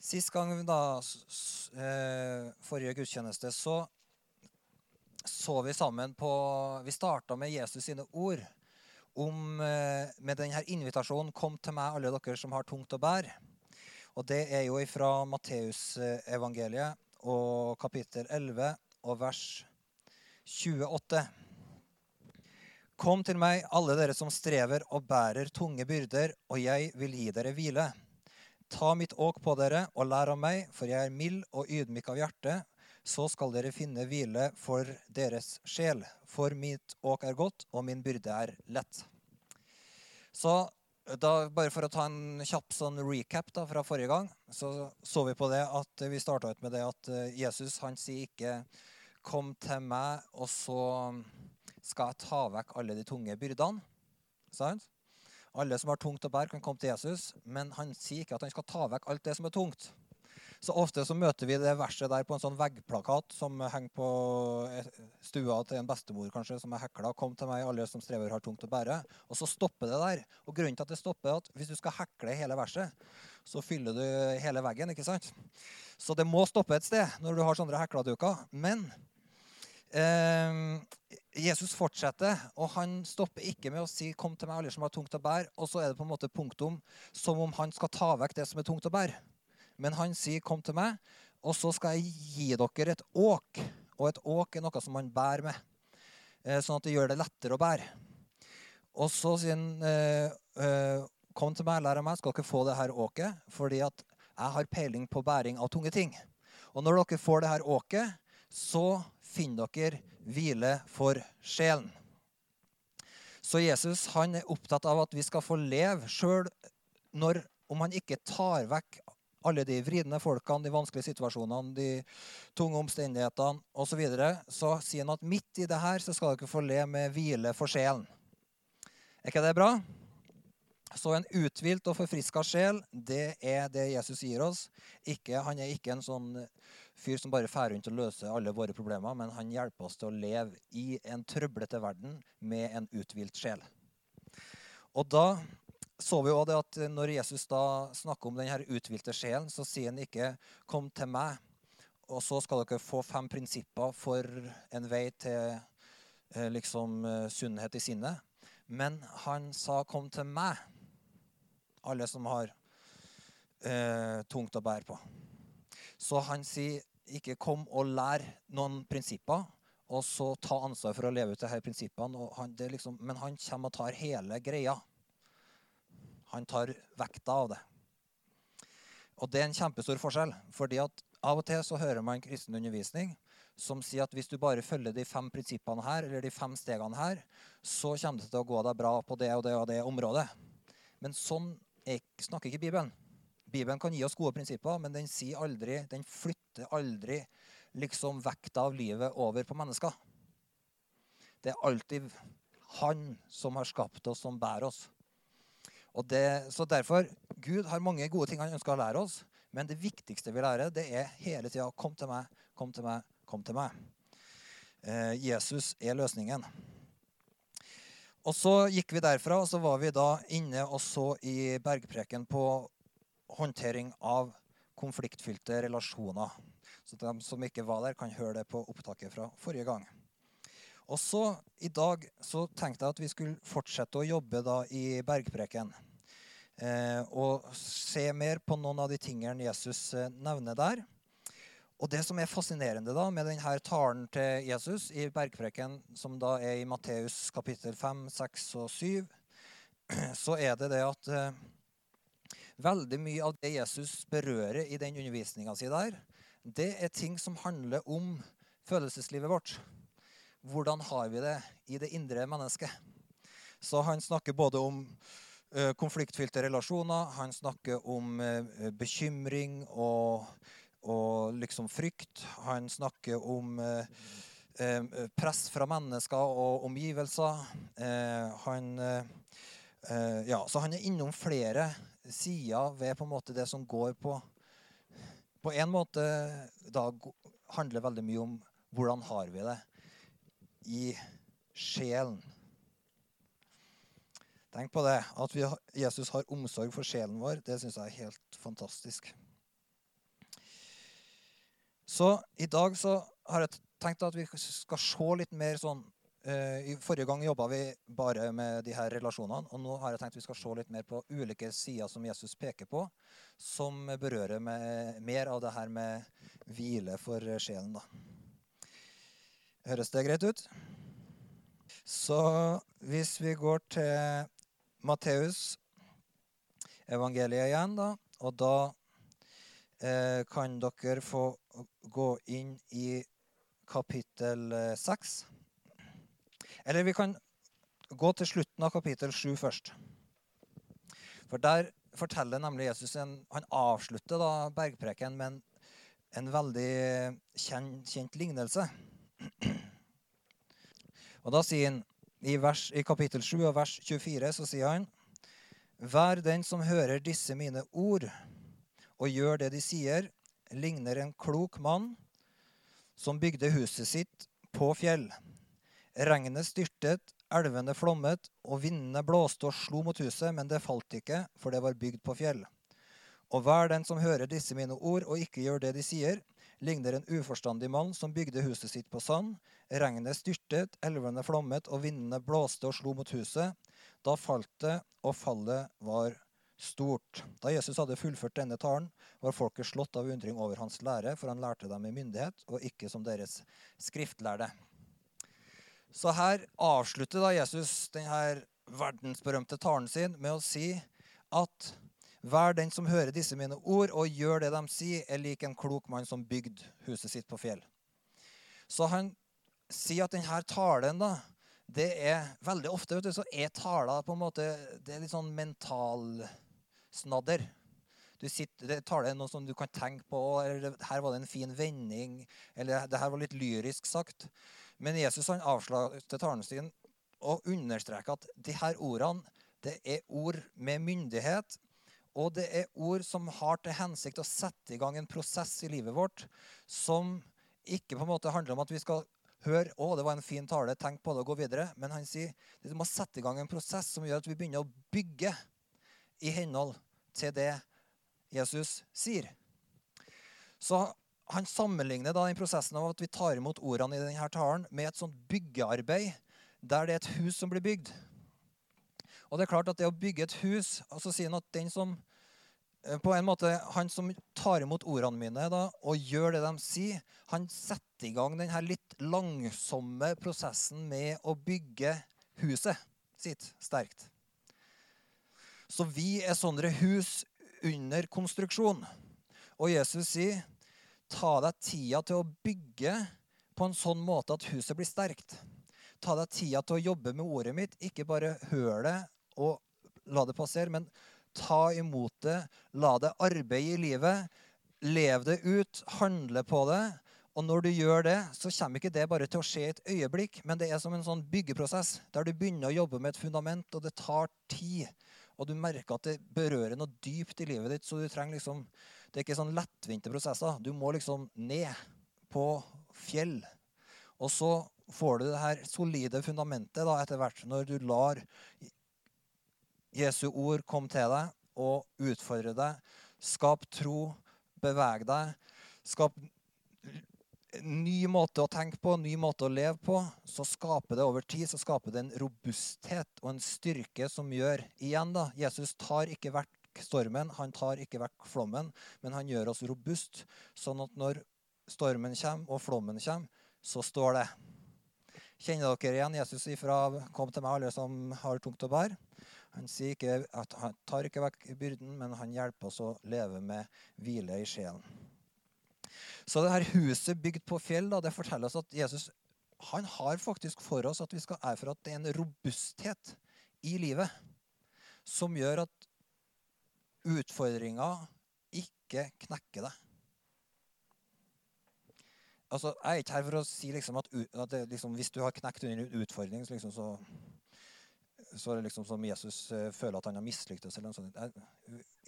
Sist gang, da, eh, forrige gudstjeneste, så så vi sammen på Vi starta med Jesus sine ord om, eh, med denne invitasjonen 'Kom til meg, alle dere som har tungt å bære'. Og det er jo fra Matteusevangeliet og kapittel 11 og vers 28. Kom til meg, alle dere som strever og bærer tunge byrder, og jeg vil gi dere hvile. Ta mitt åk på dere og lær av meg, for jeg er mild og ydmyk av hjerte. Så skal dere finne hvile for deres sjel. For mitt åk er godt, og min byrde er lett. Så da, bare for å ta en kjapp sånn recap da, fra forrige gang, så så vi på det at vi starta ut med det at eh, Jesus han sier ikke 'Kom til meg, og så skal jeg ta vekk alle de tunge byrdene'. Sant? Alle som har tungt å bære, kan komme til Jesus, men han sier ikke at han skal ta vekk alt det som er tungt. Så ofte så møter vi det verset der på en sånn veggplakat som henger på stua til en bestemor kanskje, som er hekla. 'Kom til meg, alle som strever har tungt å bære.' Og så stopper det der. Og grunnen til at det stopper, er at hvis du skal hekle hele verset, så fyller du hele veggen. ikke sant? Så det må stoppe et sted når du har sånne hekladuker. Men eh, Jesus fortsetter, og han stopper ikke med å si 'kom til meg, alle som har tungt å bære', og så er det på en måte punktum som om han skal ta vekk det som er tungt å bære. Men han sier 'kom til meg', og så skal jeg gi dere et åk. Og et åk er noe som man bærer med, sånn at det gjør det lettere å bære. Og så sier han eh, 'kom til meg, lær av meg, skal dere få det her åket', fordi at jeg har peiling på bæring av tunge ting. Og når dere får det her åket, så finner dere hvile for sjelen. Så Jesus han er opptatt av at vi skal få leve sjøl om han ikke tar vekk alle de vridende folkene, de vanskelige situasjonene, de tunge omstendighetene osv. Så, videre, så sier han at midt i det her så skal dere få leve med hvile for sjelen. Er ikke det bra? Så en uthvilt og forfriska sjel, det er det Jesus gir oss. Ikke, han er ikke en sånn fyr som bare drar rundt og løser alle våre problemer, men han hjelper oss til å leve i en trøblete verden med en uthvilt sjel. Og da så vi også det at når Jesus da snakker om denne uthvilte sjelen, så sier han ikke 'kom til meg', og så skal dere få fem prinsipper for en vei til liksom sunnhet i sinnet. Men han sa 'kom til meg' alle som har eh, tungt å bære på. Så han sier ikke 'kom og lær noen prinsipper', og så ta ansvar for å leve ut disse prinsippene. Han, liksom, men han kommer og tar hele greia. Han tar vekta av det. Og det er en kjempestor forskjell. fordi at av og til så hører man kristen undervisning som sier at hvis du bare følger de fem prinsippene her, eller de fem stegene her, så kommer det til å gå deg bra på det og det og det området. Men sånn snakker ikke Bibelen. Bibelen kan gi oss gode prinsipper, men den sier aldri, den flytter aldri liksom vekta av livet over på mennesker. Det er alltid Han som har skapt oss, som bærer oss. Det, så derfor, Gud har mange gode ting han ønsker å lære oss, men det viktigste vi lærer, det er hele tida 'Kom til meg, kom til meg, kom til meg'. Eh, Jesus er løsningen. Og så gikk vi derfra, og så var vi da inne og så i bergpreken på håndtering av konfliktfylte relasjoner. Så de som ikke var der, kan høre det på opptaket fra forrige gang. Og så i dag så tenkte jeg at vi skulle fortsette å jobbe da i bergpreken. Eh, og se mer på noen av de tingene Jesus eh, nevner der. Og Det som er fascinerende da med denne talen til Jesus i bergpreken, som da er i Matteus kapittel 5, 6 og 7, så er det det at eh, veldig mye av det Jesus berører i den undervisninga si der, det er ting som handler om følelseslivet vårt. Hvordan har vi det i det indre mennesket? Så han snakker både om konfliktfylte relasjoner, han snakker om bekymring og og liksom frykt. Han snakker om press fra mennesker og omgivelser. Han, ja, så han er innom flere sider ved på en måte det som går på På en måte da handler veldig mye om hvordan har vi det i sjelen. Tenk på det. At vi, Jesus har omsorg for sjelen vår, det syns jeg er helt fantastisk. Så i dag så har jeg tenkt at vi skal se litt mer sånn eh, I Forrige gang jobba vi bare med de her relasjonene. Og nå har jeg tenkt vi skal se litt mer på ulike sider som Jesus peker på, som berører mer av det her med hvile for sjelen. da. Høres det greit ut? Så hvis vi går til Matteus evangeliet igjen, da, og da eh, kan dere få gå inn i kapittel 6. Eller vi kan gå til slutten av kapittel 7 først. For der forteller nemlig Jesus en, Han avslutter da bergpreken med en, en veldig kjent, kjent, lignelse. Og da sier han i, vers, i kapittel 7 og vers 24 så sier han Vær den som hører disse mine ord og gjør det de sier, ligner en klok mann som bygde huset sitt på fjell. Regnet styrtet, elvene flommet, og vindene blåste og slo mot huset, men det falt ikke, for det var bygd på fjell. Og hver den som hører disse mine ord og ikke gjør det de sier, ligner en uforstandig mann som bygde huset sitt på sand. Regnet styrtet, elvene flommet, og vindene blåste og slo mot huset. Da falt det, og fallet var stort. Da Jesus hadde fullført denne talen, var folket slått av undring over hans lære, for han lærte dem i myndighet, og ikke som deres skriftlærde. Så her avslutter da Jesus denne verdensberømte talen sin med å si at hver den som hører disse mine ord og gjør det de sier, er lik en klok mann som bygde huset sitt på fjell. Så han sier at denne talen da, det er veldig ofte vet du, så er taler på en måte det er litt sånn mentalsnadder. Du sitter, det taler noe som du kan tenke på. eller Her var det en fin vending. Eller det her var litt lyrisk sagt. Men Jesus han avslutter talen sin og understreker at de her ordene det er ord med myndighet. Og det er ord som har til hensikt å sette i gang en prosess i livet vårt som ikke på en måte handler om at vi skal høre å, det var en fin tale, tenk på det og gå videre. Men han sier det må sette i gang en prosess som gjør at vi begynner å bygge i henhold til det Jesus sier. Så han sammenligner da den prosessen av at vi tar imot ordene i denne talen, med et sånt byggearbeid der det er et hus som blir bygd. Og det er klart at det å bygge et hus altså sier han at den som Eh, på en måte, Han som tar imot ordene mine da, og gjør det de sier, han setter i gang denne litt langsomme prosessen med å bygge huset sitt sterkt. Så vi er sånne hus under konstruksjon. Og Jesus sier, ta deg tida til å bygge på en sånn måte at huset blir sterkt. Ta deg tida til å jobbe med ordet mitt. Ikke bare hør det og la det passere, men ta imot det, la det arbeide i livet. Lev det ut, handle på det. Og når du gjør det, så kommer ikke det bare til å skje i et øyeblikk, men det er som en sånn byggeprosess der du begynner å jobbe med et fundament, og det tar tid. Og du merker at det berører noe dypt i livet ditt, så du trenger liksom Det er ikke sånn lettvinte prosesser. Du må liksom ned på fjell. Og så får du det her solide fundamentet da, etter hvert, når du lar Jesu ord komme til deg og utfordre deg. Skap tro, beveg deg. Skap ny måte å tenke på, ny måte å leve på. Så skaper det over tid så skaper det en robusthet og en styrke som gjør Igjen, da. Jesus tar ikke stormen, han tar ikke vekk flommen, men han gjør oss robust, sånn at når stormen kommer og flommen kommer, så står det. Kjenner dere igjen Jesus ifra 'Kom til meg, alle som har tungt å bære'? Han sier ikke at han tar ikke vekk byrden, men han hjelper oss å leve med hvile i sjelen. Så det her huset bygd på fjell da, det forteller oss at Jesus han har faktisk for oss at vi skal erfare at det er en robusthet i livet som gjør at utfordringer ikke knekker deg. Altså, jeg er ikke her for å si liksom at, at det, liksom, hvis du har knekt under en utfordring, så, liksom, så så er det liksom som Jesus eh, føler at han har mislyktes. eller noe sånt.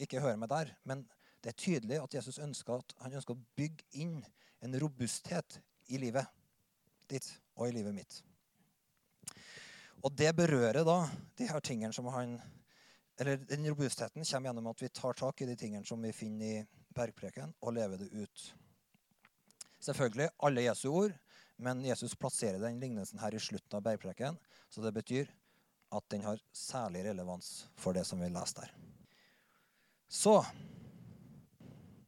Ikke hør meg der, men det er tydelig at Jesus ønsker at han ønsker å bygge inn en robusthet i livet ditt og i livet mitt. Og det berører da de her tingene som han Eller den robustheten kommer gjennom at vi tar tak i de tingene som vi finner i bergpreken, og lever det ut. selvfølgelig alle Jesu ord, men Jesus plasserer den lignelsen her i slutten av bergpreken, så det betyr at den har særlig relevans for det som vi leser der. Så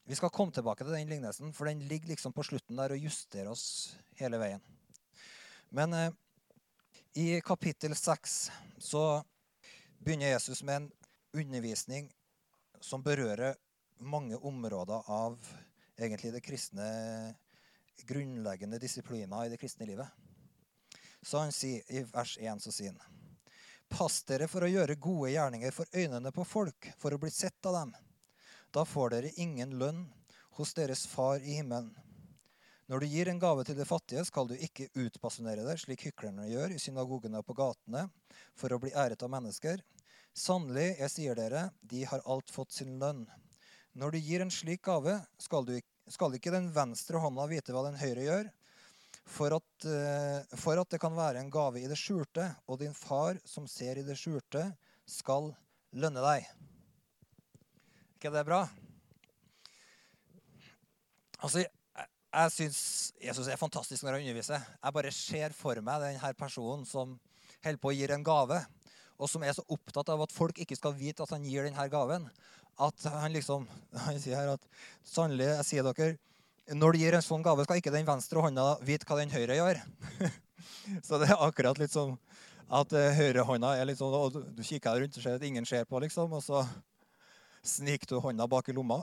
Vi skal komme tilbake til den lignelsen, for den ligger liksom på slutten der og justerer oss hele veien. Men eh, i kapittel 6 så begynner Jesus med en undervisning som berører mange områder av egentlig det kristne grunnleggende disipliner i det kristne livet. Så han sier i vers 1 så sier han Pass dere for å gjøre gode gjerninger for øynene på folk, for å bli sett av dem. Da får dere ingen lønn hos deres far i himmelen. Når du gir en gave til de fattige, skal du ikke utpasjonere det, slik hyklerne gjør i synagogene og på gatene, for å bli æret av mennesker. Sannelig, jeg sier dere, de har alt fått sin lønn. Når du gir en slik gave, skal, du, skal ikke den venstre hånda vite hva den høyre gjør, for at, eh, for at det kan være en gave i det skjulte, og din far som ser i det skjulte, skal lønne deg. ikke det bra? Altså, jeg syns Jesus er fantastisk når han underviser. Jeg bare ser for meg denne personen som holder på å gi en gave, og som er så opptatt av at folk ikke skal vite at han gir denne gaven, at han liksom Han sier her at sannelig, jeg sier dere når du gir en sånn gave, skal ikke den venstre hånda vite hva den høyre gjør. så det er akkurat litt sånn at uh, høyrehånda er litt sånn, og du kikker rundt og ser at ingen ser på, liksom, og så sniker du hånda bak i lomma.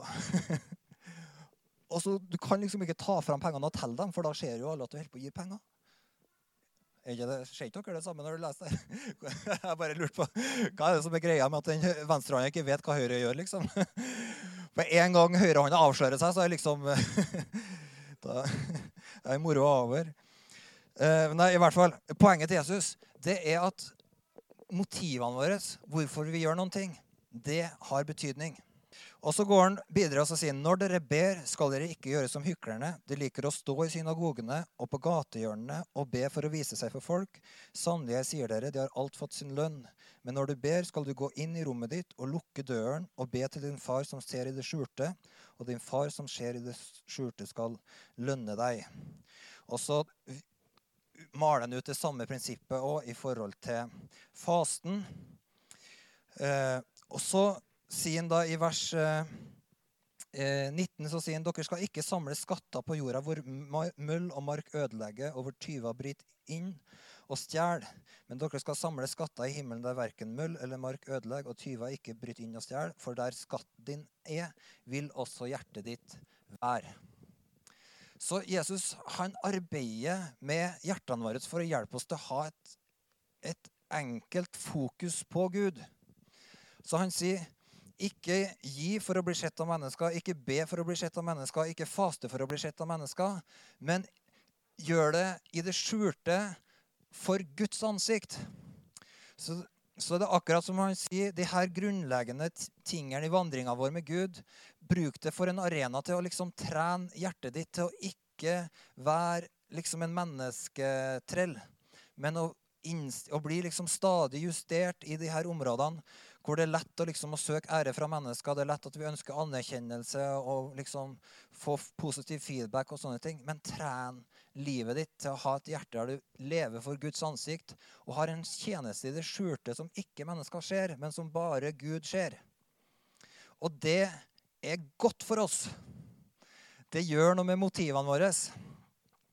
og så, Du kan liksom ikke ta fram pengene og telle dem, for da ser jo alle at du holder på å gi penger. Er Ser ikke dere det samme når du leser det? Jeg bare lurte på hva er det som er greia med at den venstrehånda ikke vet hva høyre gjør. liksom? For en gang høyrehånda avslører seg, så er det liksom Da er moroa over. Uh, nei, i hvert fall, Poenget til Jesus det er at motivene våre, hvorfor vi gjør noen ting, det har betydning. Og så går han videre og sier når dere ber, skal dere ikke gjøre som hyklerne. De liker å stå i synagogene og på gatehjørnene og be for å vise seg for folk. Sannelig, jeg sier dere, de har alt fått sin lønn. Men når du ber, skal du gå inn i rommet ditt og lukke døren og be til din far som ser i det skjulte. Og din far som ser i det skjulte, skal lønne deg. Og så maler han ut det samme prinsippet òg i forhold til fasten. Eh, og så sier han da i vers eh, 19 eh, så sier han, dere skal ikke samle skatter på jorda hvor møll og mark ødelegger, og hvor tyver bryter inn og stjeler. Men dere skal samle skatter i himmelen der verken møll eller mark ødelegger, og tyver ikke bryter inn og stjeler. For der skatten din er, vil også hjertet ditt være. Så Jesus han arbeider med hjertene våre for å hjelpe oss til å ha et, et enkelt fokus på Gud. Så han sier ikke gi for å bli sett av mennesker, ikke be for å bli sett av mennesker, ikke faste for å bli sett av mennesker, men gjør det i det skjulte for Guds ansikt. Så, så det er akkurat som han sier, de her grunnleggende tingene i vandringa vår med Gud, bruk det for en arena til å liksom trene hjertet ditt til å ikke være liksom en mennesketrell, men å, å bli liksom stadig justert i de her områdene hvor det er lett å, liksom, å søke ære fra mennesker. Det er lett at vi ønsker anerkjennelse og liksom få positiv feedback og sånne ting. Men tren livet ditt til å ha et hjerte der du lever for Guds ansikt og har en tjeneste i det skjulte som ikke mennesker ser, men som bare Gud ser. Og det er godt for oss. Det gjør noe med motivene våre.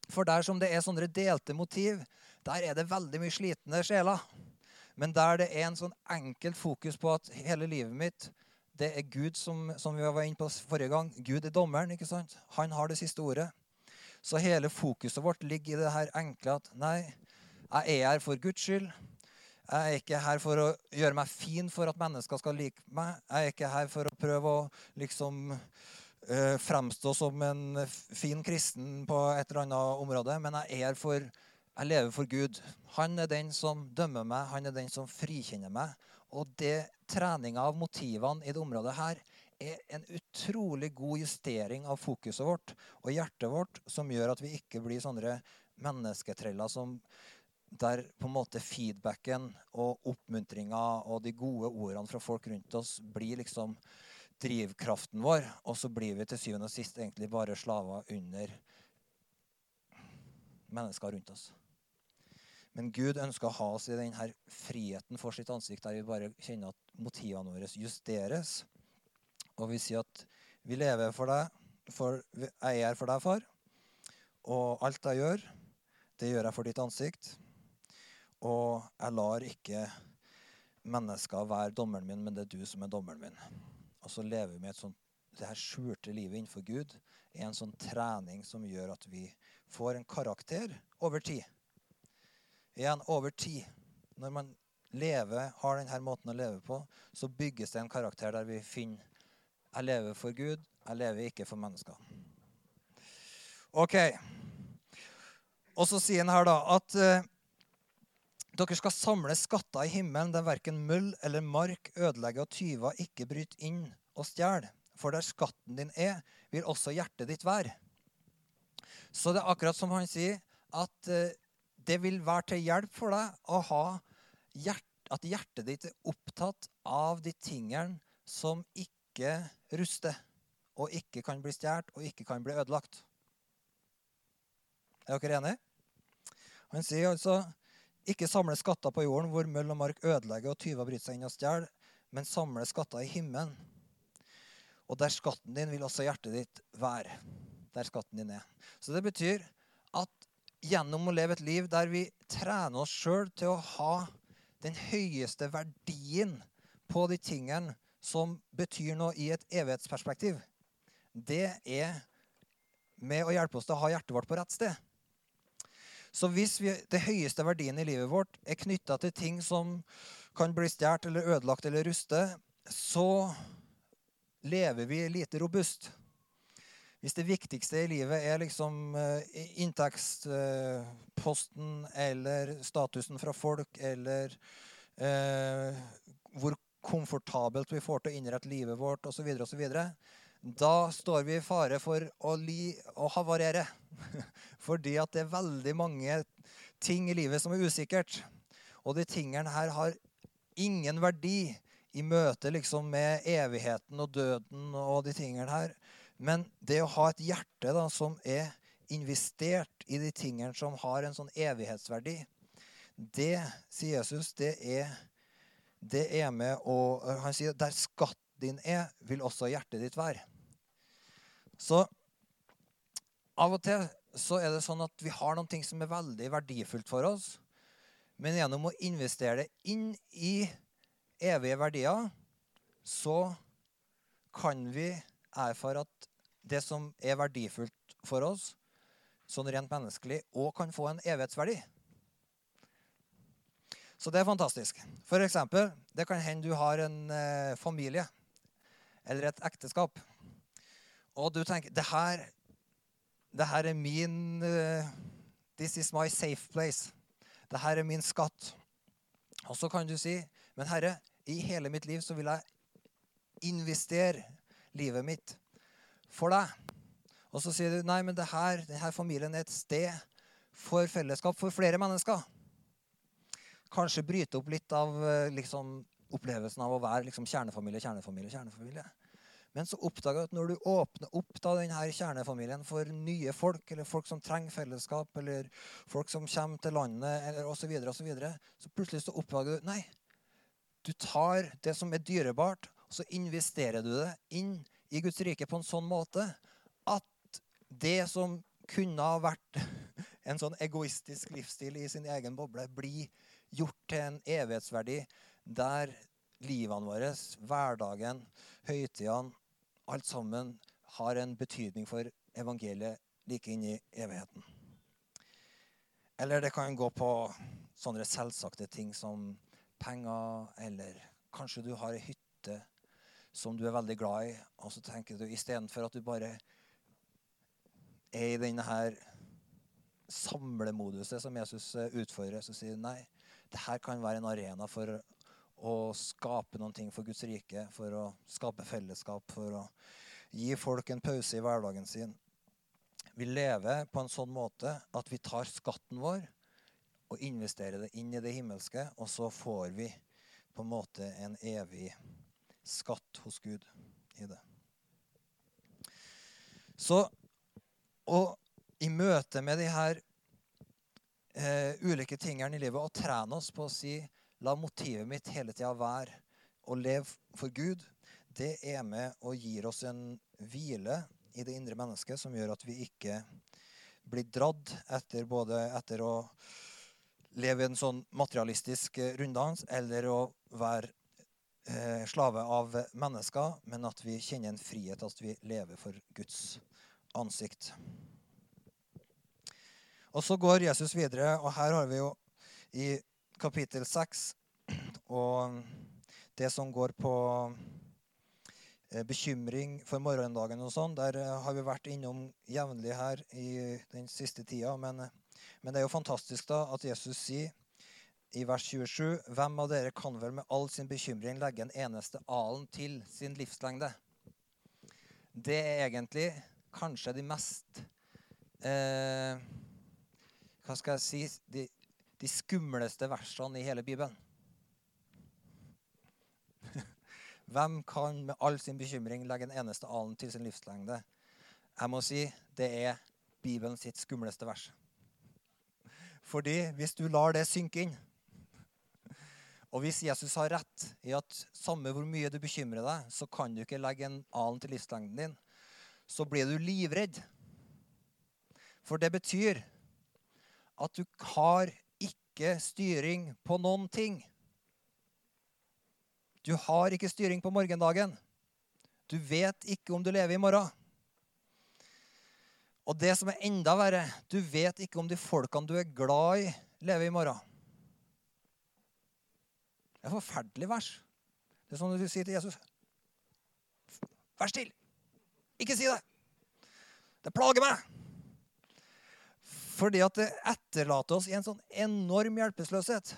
For der som det er sånne delte motiv, der er det veldig mye slitne sjeler. Men der det er en sånn enkelt fokus på at hele livet mitt det er Gud som, som vi var inne på forrige gang. Gud er dommeren. ikke sant? Han har det siste ordet. Så hele fokuset vårt ligger i det her enkle at nei, jeg er her for Guds skyld. Jeg er ikke her for å gjøre meg fin for at mennesker skal like meg. Jeg er ikke her for å prøve å liksom øh, fremstå som en fin kristen på et eller annet område, men jeg er her for jeg lever for Gud. Han er den som dømmer meg, han er den som frikjenner meg. Og det treninga av motivene i det området her er en utrolig god justering av fokuset vårt og hjertet vårt, som gjør at vi ikke blir sånne mennesketreller som der på en måte feedbacken og oppmuntringa og de gode ordene fra folk rundt oss blir liksom drivkraften vår, og så blir vi til syvende og sist egentlig bare slaver under mennesker rundt oss. Men Gud ønsker å ha oss i denne friheten for sitt ansikt, der vi bare kjenner at motivene våre justeres. Og vi sier at vi lever for deg, for jeg er for deg, far. Og alt jeg gjør, det gjør jeg for ditt ansikt. Og jeg lar ikke mennesker være dommeren min, men det er du som er dommeren min. Og så lever vi med et sånt, det her skjulte livet innenfor Gud er en sånn trening som gjør at vi får en karakter over tid. Igjen over tid. Når man lever, har denne måten å leve på, så bygges det en karakter der vi finner jeg lever for Gud, jeg lever ikke for mennesker. OK. Og så sier han her da at uh, dere skal samle skatter i himmelen der verken møll eller mark ødelegger og tyver ikke bryter inn og stjeler. For der skatten din er, vil også hjertet ditt være. Så det er akkurat som han sier, at uh, det vil være til hjelp for deg å ha hjert, at hjertet ditt er opptatt av de tingene som ikke ruster, og ikke kan bli stjålet og ikke kan bli ødelagt. Er dere enige? Han sier altså ikke samle skatter på jorden hvor møll og mark ødelegger og tyver bryter seg inn og stjeler, men samle skatter i himmelen. Og der skatten din vil også hjertet ditt være. Der skatten din er. Så det betyr gjennom å leve et liv der vi trener oss sjøl til å ha den høyeste verdien på de tingene som betyr noe i et evighetsperspektiv, det er med å hjelpe oss til å ha hjertet vårt på rett sted. Så hvis vi, det høyeste verdien i livet vårt er knytta til ting som kan bli stjålet eller ødelagt eller ruste, så lever vi lite robust. Hvis det viktigste i livet er liksom uh, inntektsposten uh, eller statusen fra folk, eller uh, hvor komfortabelt vi får til å innrette livet vårt osv., osv., da står vi i fare for å, li, å havarere. Fordi at det er veldig mange ting i livet som er usikkert. Og de tingene her har ingen verdi i møte liksom med evigheten og døden og de tingene her. Men det å ha et hjerte da, som er investert i de tingene som har en sånn evighetsverdi, det, sier Jesus, det er, det er med å Han sier der skatt din er, vil også hjertet ditt være. Så av og til så er det sånn at vi har noen ting som er veldig verdifullt for oss. Men gjennom å investere det inn i evige verdier, så kan vi erfare at det som er verdifullt for oss, sånn rent menneskelig, òg kan få en evighetsverdi. Så det er fantastisk. For eksempel, det kan hende du har en eh, familie eller et ekteskap. Og du tenker det her, det her er min uh, This is my safe place. Det her er min skatt. Og så kan du si, men Herre, i hele mitt liv så vil jeg investere livet mitt for deg. Og så sier du nei, men det her, denne familien er et sted for fellesskap for flere mennesker. Kanskje bryte opp litt av eh, liksom, opplevelsen av å være liksom, kjernefamilie, kjernefamilie, kjernefamilie. Men så oppdager du at når du åpner opp da, denne kjernefamilien for nye folk, eller folk som trenger fellesskap, eller folk som kommer til landet, eller osv., så, så, videre, så plutselig så oppdager du nei, du tar det som er dyrebart, og så investerer du det inn i Guds rike på en sånn måte at det som kunne ha vært en sånn egoistisk livsstil i sin egen boble, blir gjort til en evighetsverdi der livene våre, hverdagen, høytidene, alt sammen har en betydning for evangeliet like inn i evigheten. Eller det kan gå på sånne selvsagte ting som penger, eller kanskje du har ei hytte som du er veldig glad i, og så tenker du istedenfor at du bare er i denne her samlemoduset som Jesus eh, utfordrer, så sier du nei. Det her kan være en arena for å skape noen ting for Guds rike, for å skape fellesskap, for å gi folk en pause i hverdagen sin. Vi lever på en sånn måte at vi tar skatten vår og investerer det inn i det himmelske, og så får vi på en måte en evig skatt hos Gud i det. Så og i møte med de her eh, ulike tingene i livet og trene oss på å si La motivet mitt hele tida være å leve for Gud. Det er med og gir oss en hvile i det indre mennesket som gjør at vi ikke blir dradd etter både etter å leve i en sånn materialistisk runddans eller å være eh, slave av mennesker, men at vi kjenner en frihet, at vi lever for Guds ansikt. Og så går Jesus videre, og her har vi jo i kapittel 6 og det som går på eh, bekymring for morgendagen og sånn, der eh, har vi vært innom jevnlig her i den siste tida. Men, eh, men det er jo fantastisk da at Jesus sier i vers 27.: Hvem av dere kan vel med all sin bekymring legge en eneste alen til sin livslengde? Det er egentlig kanskje de mest eh, hva skal jeg si de, de skumleste versene i hele Bibelen. Hvem kan med all sin bekymring legge en eneste alen til sin livslengde? Jeg må si det er Bibelen sitt skumleste vers. Fordi hvis du lar det synke inn, og hvis Jesus har rett i at samme hvor mye du bekymrer deg, så kan du ikke legge en alen til livslengden din, så blir du livredd. For det betyr at du har ikke styring på noen ting. Du har ikke styring på morgendagen. Du vet ikke om du lever i morgen. Og det som er enda verre, du vet ikke om de folkene du er glad i, lever i morgen. Det er et forferdelig vers. Det er sånn du sier til Jesus Vær stille! Ikke si det! Det plager meg! Fordi at det etterlater oss i en sånn enorm hjelpeløshet.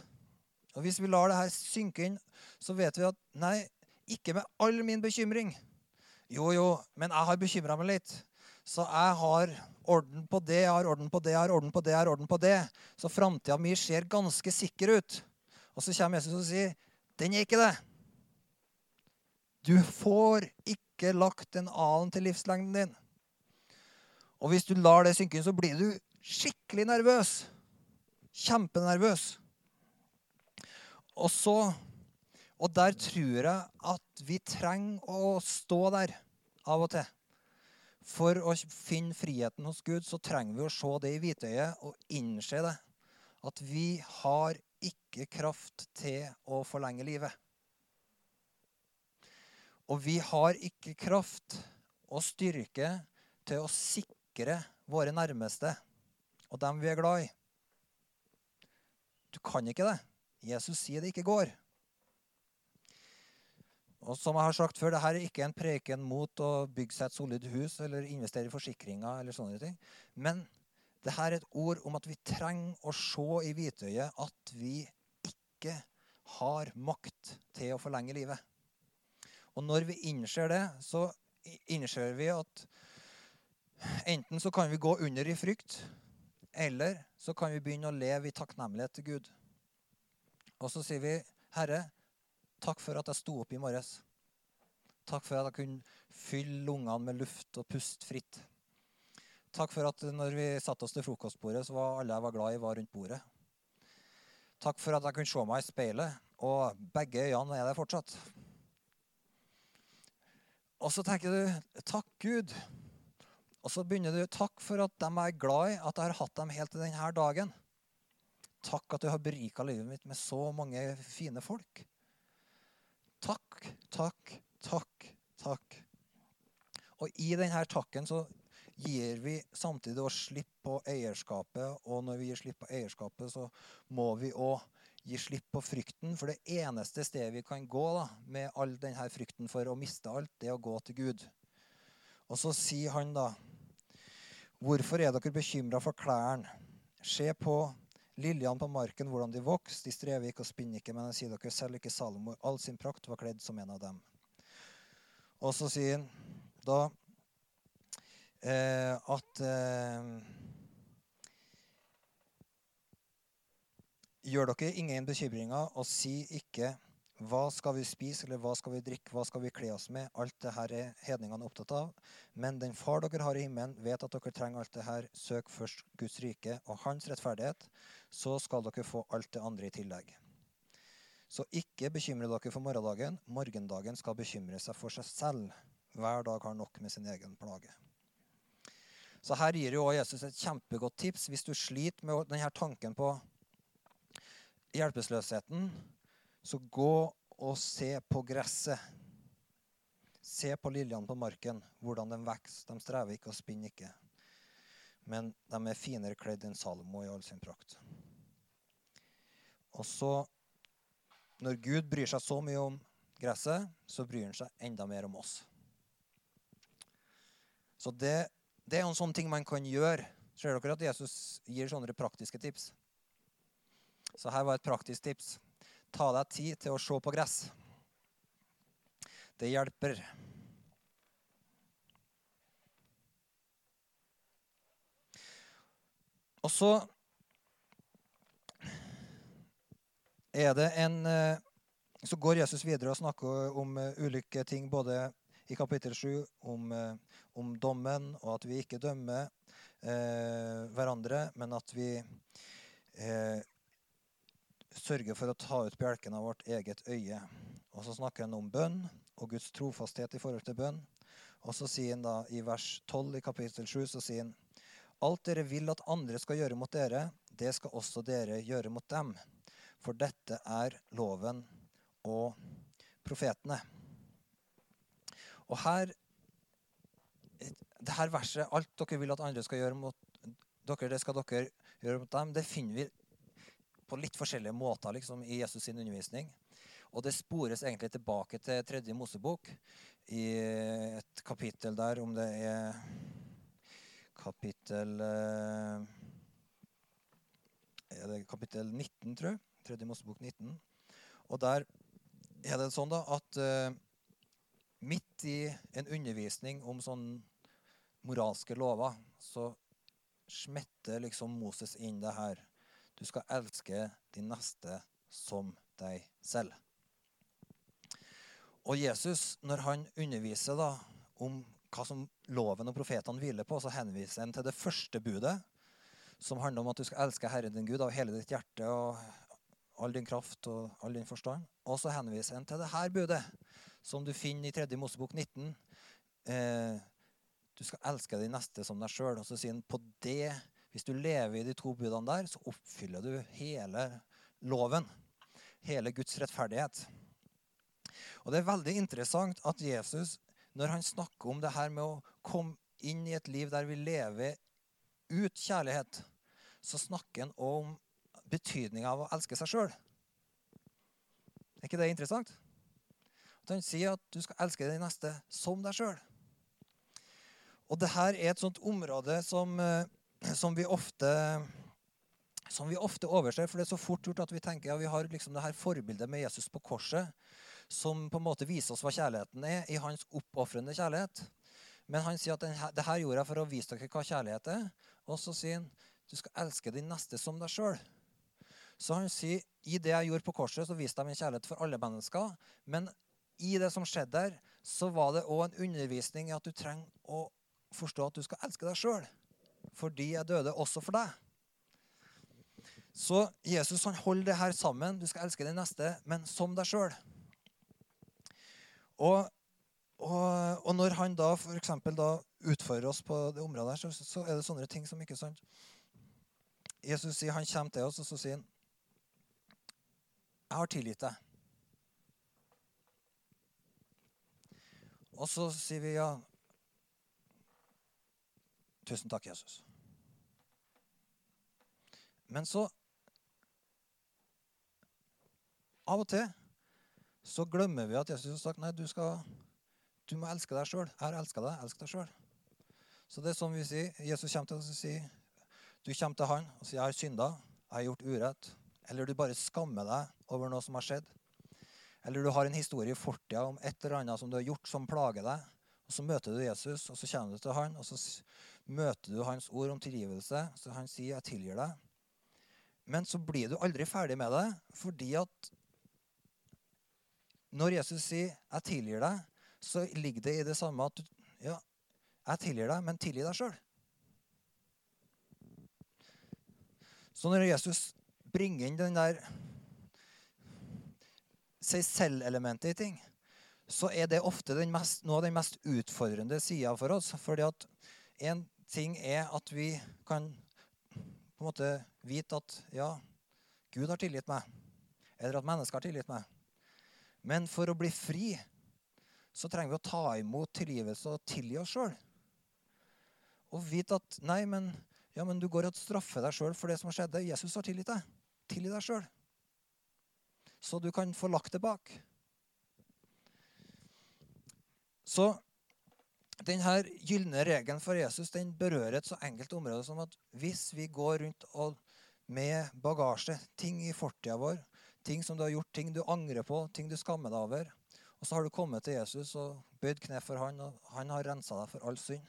Og hvis vi lar det her synke inn, så vet vi at nei, ikke med all min bekymring. Jo, jo, men jeg har bekymra meg litt. Så jeg har orden på det, jeg har orden på det, jeg har orden på det, jeg har orden på det. Så framtida mi ser ganske sikker ut. Og så kommer Jesus og sier, 'Den er ikke det'. Du får ikke lagt en alen til livslengden din. Og hvis du lar det synke inn, så blir du skikkelig nervøs. Kjempenervøs. Og så Og der tror jeg at vi trenger å stå der av og til. For å finne friheten hos Gud så trenger vi å se det i hvitøyet og innse det. At vi har ikke kraft til å forlenge livet. Og vi har ikke kraft og styrke til å sikre våre nærmeste og dem vi er glad i. Du kan ikke det. Jesus sier det ikke går. Og som jeg har sagt før, Dette er ikke en preken mot å bygge seg et solid hus eller investere i forsikringer. eller sånne ting. Men dette er et ord om at vi trenger å se i hvitøyet at vi ikke har makt til å forlenge livet. Og når vi innser det, så innser vi at enten så kan vi gå under i frykt, eller så kan vi begynne å leve i takknemlighet til Gud. Og så sier vi, 'Herre, takk for at jeg sto opp i morges.' Takk for at jeg kunne fylle lungene med luft og puste fritt. Takk for at når vi satte oss til frokostbordet, så var alle jeg var glad i, var rundt bordet. Takk for at jeg kunne se meg i speilet, og begge øynene er der fortsatt. Og så tenker du, takk Gud og så begynner du takk for at de er glad i at jeg har hatt dem helt til denne dagen. Takk at du har berika livet mitt med så mange fine folk. Takk, takk, takk, takk. Og i denne takken så gir vi samtidig å slipp på eierskapet. Og når vi gir slipp på eierskapet, så må vi òg gi slipp på frykten. For det eneste stedet vi kan gå da, med all denne frykten for å miste alt, det er å gå til Gud. Og så sier han da Hvorfor er dere bekymra for klærne? Se på liljene på marken, hvordan de vokser. De strever ikke og spinner ikke, men jeg sier dere selv ikke Salomo all sin prakt var kledd som en av dem. Og så sier han da at eh, Gjør dere ingen bekymringer, og si ikke Hva skal vi spise, eller hva skal vi drikke, hva skal vi kle oss med? Alt det her er hedningene opptatt av. Men den far dere har i himmelen, vet at dere trenger alt det her. Søk først Guds rike og hans rettferdighet, så skal dere få alt det andre i tillegg. Så ikke bekymre dere for morgendagen. Morgendagen skal bekymre seg for seg selv. Hver dag har nok med sin egen plage. Så her gir jo Jesus et kjempegodt tips hvis du sliter med denne tanken på hjelpeløsheten så gå og se på gresset. Se på liljene på marken, hvordan de vokser. De strever ikke og spinner ikke. Men de er finere kledd enn Salomo i all sin prakt. Og så, når Gud bryr seg så mye om gresset, så bryr han seg enda mer om oss. Så det, det er en sånn ting man kan gjøre. Ser dere at Jesus gir sånne praktiske tips? Så her var et praktisk tips. Ta deg tid til å se på gress. Det hjelper. Og så er det en eh, Så går Jesus videre og snakker om eh, ulike ting, både i kapittel 7 om, eh, om dommen, og at vi ikke dømmer eh, hverandre, men at vi eh, sørger for å ta ut bjelken av vårt eget øye. Og så snakker han om bønn og Guds trofasthet i forhold til bønn. Og så sier han da i vers 12 i kapittel 7 så sier han alt dere vil at andre skal gjøre mot dere, det skal også dere gjøre mot dem. For dette er loven og profetene. Og her det her verset, alt dere vil at andre skal gjøre mot dere, det skal dere gjøre mot dem, det finner vi på litt forskjellige måter liksom, i Jesus' sin undervisning. Og det spores egentlig tilbake til tredje Mosebok, i et kapittel der om det er kapittel eh, Er det kapittel 19, tror jeg? Tredje Mosebok 19. Og der er det sånn da at uh, midt i en undervisning om sånn moralske lover, så smetter liksom Moses inn det her. Du skal elske din neste som deg selv. Og Jesus, når han underviser da, om hva som loven og profetene hviler på, så henviser han til det første budet, som handler om at du skal elske Herren din Gud av hele ditt hjerte og all din kraft og all din forstand. Og så henviser han til det her budet, som du finner i 3. Mosebok 19. Eh, du skal elske de neste som deg sjøl. Og så sier han på det hvis du lever i de to budene der, så oppfyller du hele loven. Hele Guds rettferdighet. Og Det er veldig interessant at Jesus, når han snakker om det her med å komme inn i et liv der vi lever ut kjærlighet, så snakker han om betydninga av å elske seg sjøl. Er ikke det interessant? At han sier at du skal elske de neste som deg sjøl. Og det her er et sånt område som eh, som vi ofte som vi ofte overser, for det er så fort gjort at vi tenker ja, vi har liksom det her forbildet med Jesus på korset, som på en måte viser oss hva kjærligheten er, i hans oppofrende kjærlighet. Men han sier at den, det her gjorde jeg for å vise dere hva kjærlighet er. Og så sier han du skal elske din neste som deg sjøl. Så han sier i det jeg gjorde på korset, så viste jeg min kjærlighet for alle mennesker. Men i det som skjedde der, så var det òg en undervisning i at du trenger å forstå at du skal elske deg sjøl fordi jeg døde også for deg. Så Jesus han holder det her sammen. Du skal elske den neste, men som deg sjøl. Og, og, og, når han da f.eks. utfordrer oss på det området, så, så, er det sånne ting som ikke er sant. Jesus sier, han kommer til oss, og så sier han, 'Jeg har tilgitt deg'. Og så sier vi, ja, Tusen takk, Jesus. Men så Av og til så glemmer vi at Jesus har sagt nei, du, skal, du må elske deg sjøl. Jeg har elska deg. Elsk deg sjøl. Så det er som vi sier. Jesus kommer til oss og sier du kommer til han og sier 'jeg har synda, jeg har gjort urett'. Eller du bare skammer deg over noe som har skjedd. Eller du har en historie i fortida om et eller annet som du har gjort som plager deg. Og Så møter du Jesus, og så kommer du til han, og så møter du hans ord om tilgivelse. Så han sier 'jeg tilgir deg'. Men så blir du aldri ferdig med det, fordi at når Jesus sier 'jeg tilgir deg', så ligger det i det samme at ja, jeg tilgir deg, men tilgi deg sjøl. Så når Jesus bringer inn den der seg selv-elementet i ting, så er det ofte mest, noe av den mest utfordrende sida for oss. fordi at en ting er at vi kan på en måte vite at ja, Gud har tilgitt meg, eller at mennesker har tilgitt meg. Men for å bli fri så trenger vi å ta imot tilgivelse og tilgi oss sjøl. Og vite at nei, men, ja, men du går og straffer deg sjøl for det som har skjedd. Jesus har tilgitt deg. Tilgi deg sjøl. Så du kan få lagt det bak. Så denne gylne regelen for Jesus den berører et så enkelt område som at hvis vi går rundt med bagasje, ting i fortida vår, ting som du har gjort, ting du angrer på, ting du skammer deg over, og så har du kommet til Jesus og bøyd kne for han, og han har rensa deg for all synd.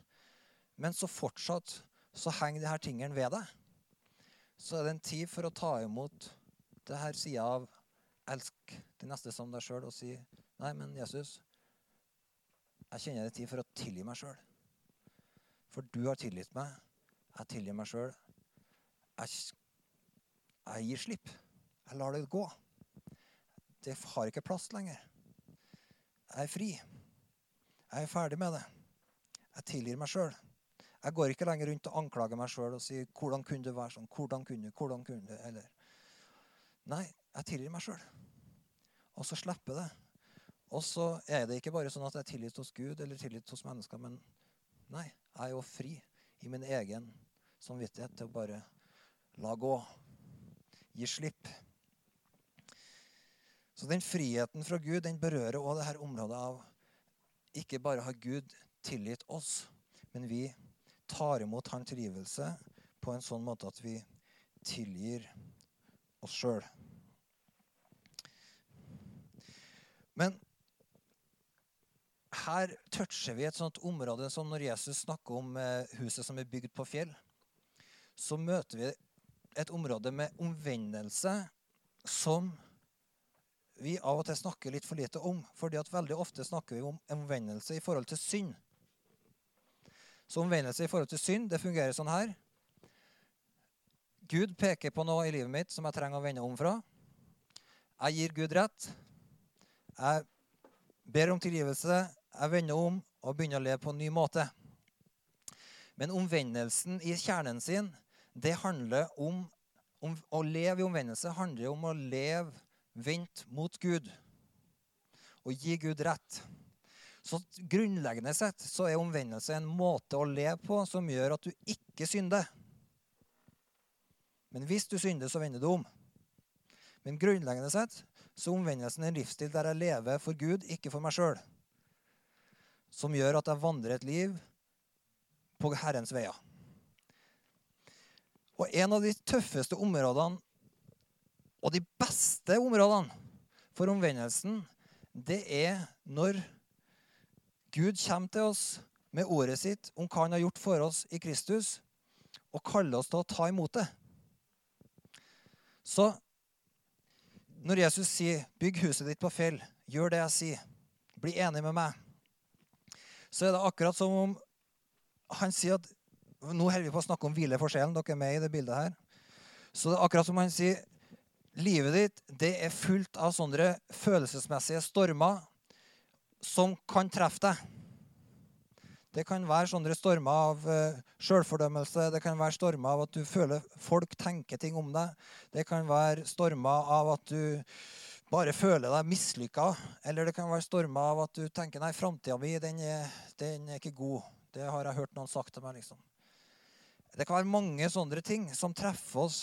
Men så fortsatt så henger disse tingene ved deg. Så er det en tid for å ta imot det her sida av elsk de neste som deg sjøl og si nei, men Jesus, jeg kjenner det tid for å tilgi meg sjøl. For du har tilgitt meg. Jeg tilgir meg sjøl. Jeg, jeg gir slipp. Jeg lar det gå. Det har ikke plass lenger. Jeg er fri. Jeg er ferdig med det. Jeg tilgir meg sjøl. Jeg går ikke lenger rundt og anklager meg sjøl og sier 'Hvordan kunne det være sånn?' 'Hvordan kunne du?' 'Hvordan kunne du?' Eller Nei, jeg tilgir meg sjøl. Og så slipper det. Og så er det ikke bare sånn at jeg er tilgitt hos Gud eller tilgitt hos mennesker, men nei, jeg er jo fri i min egen samvittighet til å bare la gå. Gi slipp. Så den friheten fra Gud den berører også dette området av ikke bare har Gud tilgitt oss, men vi tar imot hans tilgivelse på en sånn måte at vi tilgir oss sjøl. Men her toucher vi et sånt område som når Jesus snakker om eh, huset som er bygd på fjell. Så møter vi et område med omvendelse som vi av og til snakker litt for lite om. fordi at veldig ofte snakker vi om omvendelse i forhold til synd. Så omvendelse i forhold til synd det fungerer sånn her. Gud peker på noe i livet mitt som jeg trenger å vende om fra. Jeg gir Gud rett. Jeg ber om tilgivelse. Jeg vender om og begynner å leve på en ny måte. Men omvendelsen i kjernen sin, det handler om, om Å leve i omvendelse handler om å leve vendt mot Gud og gi Gud rett. Så Grunnleggende sett så er omvendelse en måte å leve på som gjør at du ikke synder. Men hvis du synder, så vender du om. Men grunnleggende sett så er omvendelsen en livsstil der jeg lever for Gud, ikke for meg sjøl. Som gjør at jeg vandrer et liv på Herrens veier. Og en av de tøffeste områdene og de beste områdene for omvendelsen, det er når Gud kommer til oss med ordet sitt om hva han har gjort for oss i Kristus, og kaller oss til å ta imot det. Så når Jesus sier 'bygg huset ditt på fjell', gjør det jeg sier, bli enig med meg, så er det akkurat som om han sier at Nå holder vi på å snakke om hvile for sjelen. Dere er med i det bildet her. Så det er akkurat som han sier livet ditt det er fullt av sånne følelsesmessige stormer som kan treffe deg. Det kan være sånne stormer av uh, sjølfordømmelse, det kan være stormer av at du føler folk tenker ting om deg. Det kan være stormer av at du bare føler deg mislykka. Eller det kan være stormer av at du tenker nei, framtida mi den er, den er, ikke god. Det har jeg hørt noen sagt til meg. liksom. Det kan være mange sånne ting som treffer oss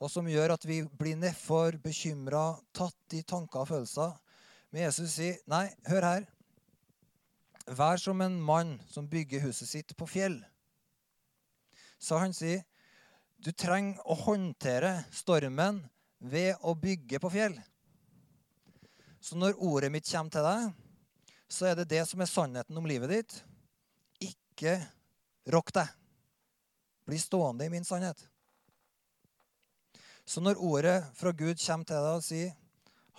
og som gjør at vi blir nedfor, bekymra, tatt i tanker og følelser. Men Jesus sier, 'Nei, hør her. Vær som en mann som bygger huset sitt på fjell.' Så han sier, 'Du trenger å håndtere stormen ved å bygge på fjell.' Så når ordet mitt kommer til deg, så er det det som er sannheten om livet ditt. Ikke rokk deg. Bli stående i min sannhet. Så når ordet fra Gud kommer til deg og sier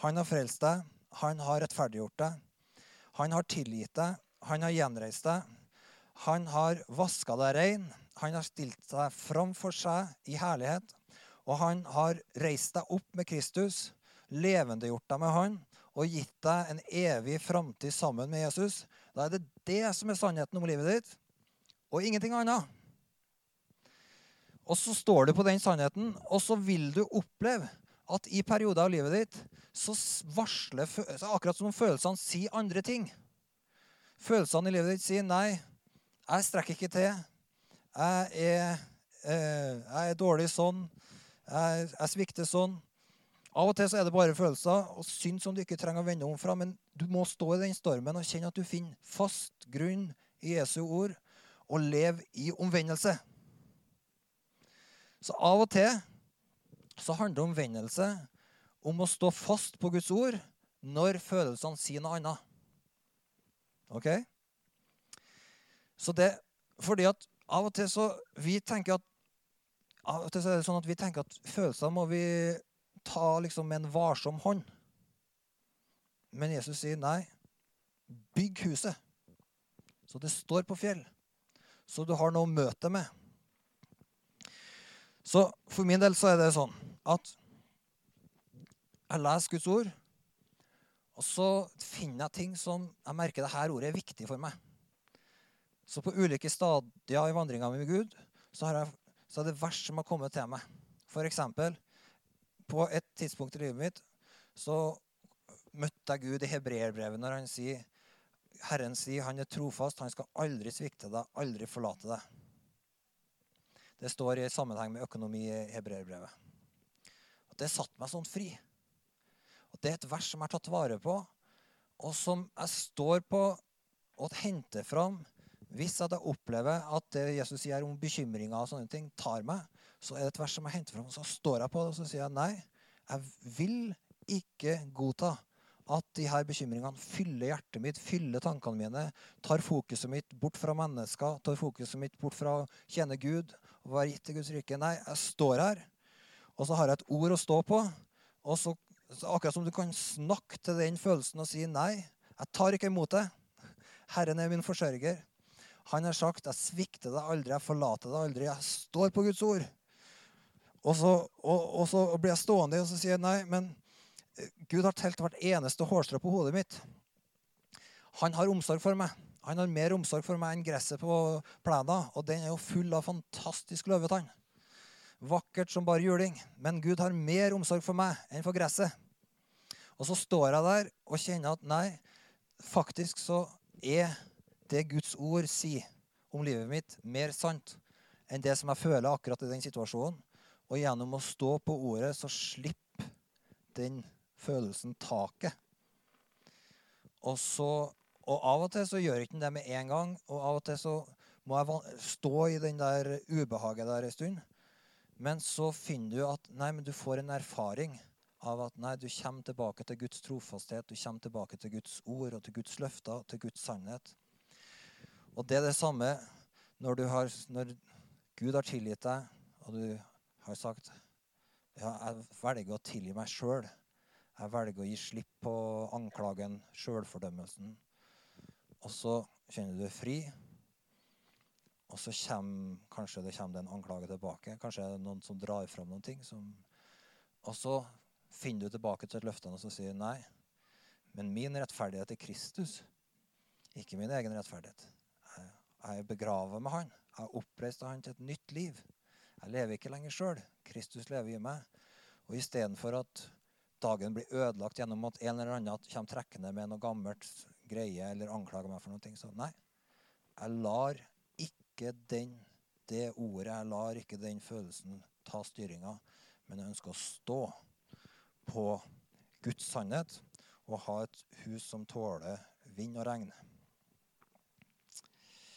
han har frelst deg, Han har rettferdiggjort deg. Han har tilgitt deg. Han har gjenreist deg. Han har vaska deg rein. Han har stilt deg framfor seg i herlighet. Og han har reist deg opp med Kristus, levendegjort deg med han og gitt deg en evig framtid sammen med Jesus. Da er det det som er sannheten om livet ditt, og ingenting annet. Og så står du på den sannheten, og så vil du oppleve at i perioder av livet ditt så varsler Akkurat som om følelsene sier andre ting. Følelsene i livet ditt sier 'nei, jeg strekker ikke til'. Jeg er, eh, jeg er dårlig sånn. Jeg, jeg, svikter sånn. Av og til så er det bare følelser og synd som du ikke trenger å vende om fra. Men du må stå i den stormen og kjenne at du finner fast grunn i Jesu ord og leve i omvendelse. Så av og til så handler omvendelse om å stå fast på Guds ord når følelsene sier noe annet. OK? Så det fordi at av og til så vi tenker at av og til så er det sånn at vi tenker at følelser må vi ta liksom med en varsom hånd. Men Jesus sier nei. Bygg huset, så det står på fjell, så du har noe å møte med. Så for min del så er det sånn at jeg leser Guds ord, og så finner jeg ting som jeg merker det her ordet er viktig for meg. Så på ulike stadier i vandringa med Gud så, jeg, så, er det vers som har kommet til meg. For eksempel, på et tidspunkt i livet mitt så møtte jeg Gud i hebreerbrevet når han sier Herren sier han er trofast, han skal aldri svikte deg, aldri forlate deg. Det står i sammenheng med økonomi i hebreerbrevet. Det satte meg sånn fri. Og Det er et vers som jeg har tatt vare på, og som jeg står på og henter fram. Hvis jeg opplever at det Jesus sier om bekymringer og sånne ting, tar meg, så er det et vers som jeg henter fram, så står jeg på det og så sier jeg nei. Jeg vil ikke godta at de her bekymringene fyller hjertet mitt, fyller tankene mine, tar fokuset mitt bort fra mennesker, tar fokuset mitt bort fra å tjene Gud og være gitt til Guds rike. Nei, jeg står her, og så har jeg et ord å stå på. Og så, akkurat som du kan snakke til den følelsen og si nei, jeg tar ikke imot det. Herren er min forsørger. Han har sagt 'Jeg svikter deg aldri, jeg forlater deg aldri'. Jeg står på Guds ord. Og så, og, og så blir jeg stående og så sier jeg nei, men Gud har telt hvert eneste hårstrå på hodet mitt. Han har omsorg for meg. Han har mer omsorg for meg enn gresset på plenen. Og den er jo full av fantastisk løvetann. Vakkert som bare juling. Men Gud har mer omsorg for meg enn for gresset. Og så står jeg der og kjenner at nei, faktisk så er det Guds ord sier om livet mitt, mer sant enn det som jeg føler akkurat i den situasjonen. Og gjennom å stå på ordet så slipper den følelsen taket. Og, så, og av og til så gjør ikke den det med en gang. Og av og til så må jeg stå i den der ubehaget der en stund. Men så finner du at nei, men du får en erfaring av at nei, du kommer tilbake til Guds trofasthet, du kommer tilbake til Guds ord og til Guds løfter, til Guds sannhet. Og det er det samme når, har, når Gud har tilgitt deg, og du har sagt ja, jeg velger å tilgi meg sjøl. Jeg velger å gi slipp på anklagen, sjølfordømmelsen. Og så kjenner du deg fri. Og så kommer kanskje det kommer en anklage tilbake. Kanskje er det noen som drar fram noen ting. Som, og så finner du tilbake til løftene og så sier nei. Men min rettferdighet er Kristus, ikke min egen rettferdighet. Jeg, er begravet med Han. Jeg er oppreist Han til et nytt liv. Jeg lever ikke lenger sjøl. Kristus lever i meg. Og istedenfor at dagen blir ødelagt gjennom at en eller annen kommer trekkende med noe gammelt greie eller anklager meg for noe. Så nei, jeg lar ikke den, det ordet, jeg lar ikke den følelsen ta styringa. Men jeg ønsker å stå på Guds sannhet og ha et hus som tåler vind og regn.